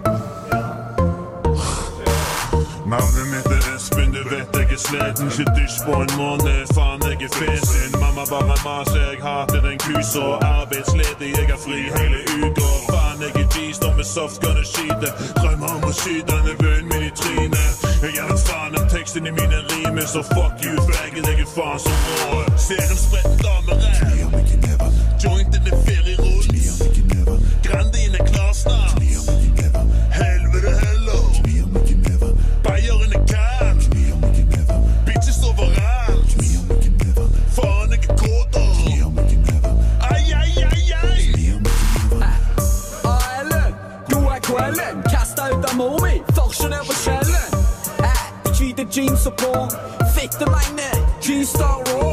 Navnet mitt er Espen, du vet jeg er sliten. Ikke dusj på en måned, faen jeg er fesen. Mamma bare maser, jeg hater den kusa. Arbeidsledig, jeg har fri hele uka. Faen, jeg er G, står med softgun og skyter. Drømmer om å skyte bunnen min i trynet. Jeg gir en faen om teksten i mine rimer, så fuck you, faggot, jeg er faen som rå. Ser en spretten dame support. Fake the net. G Star roll.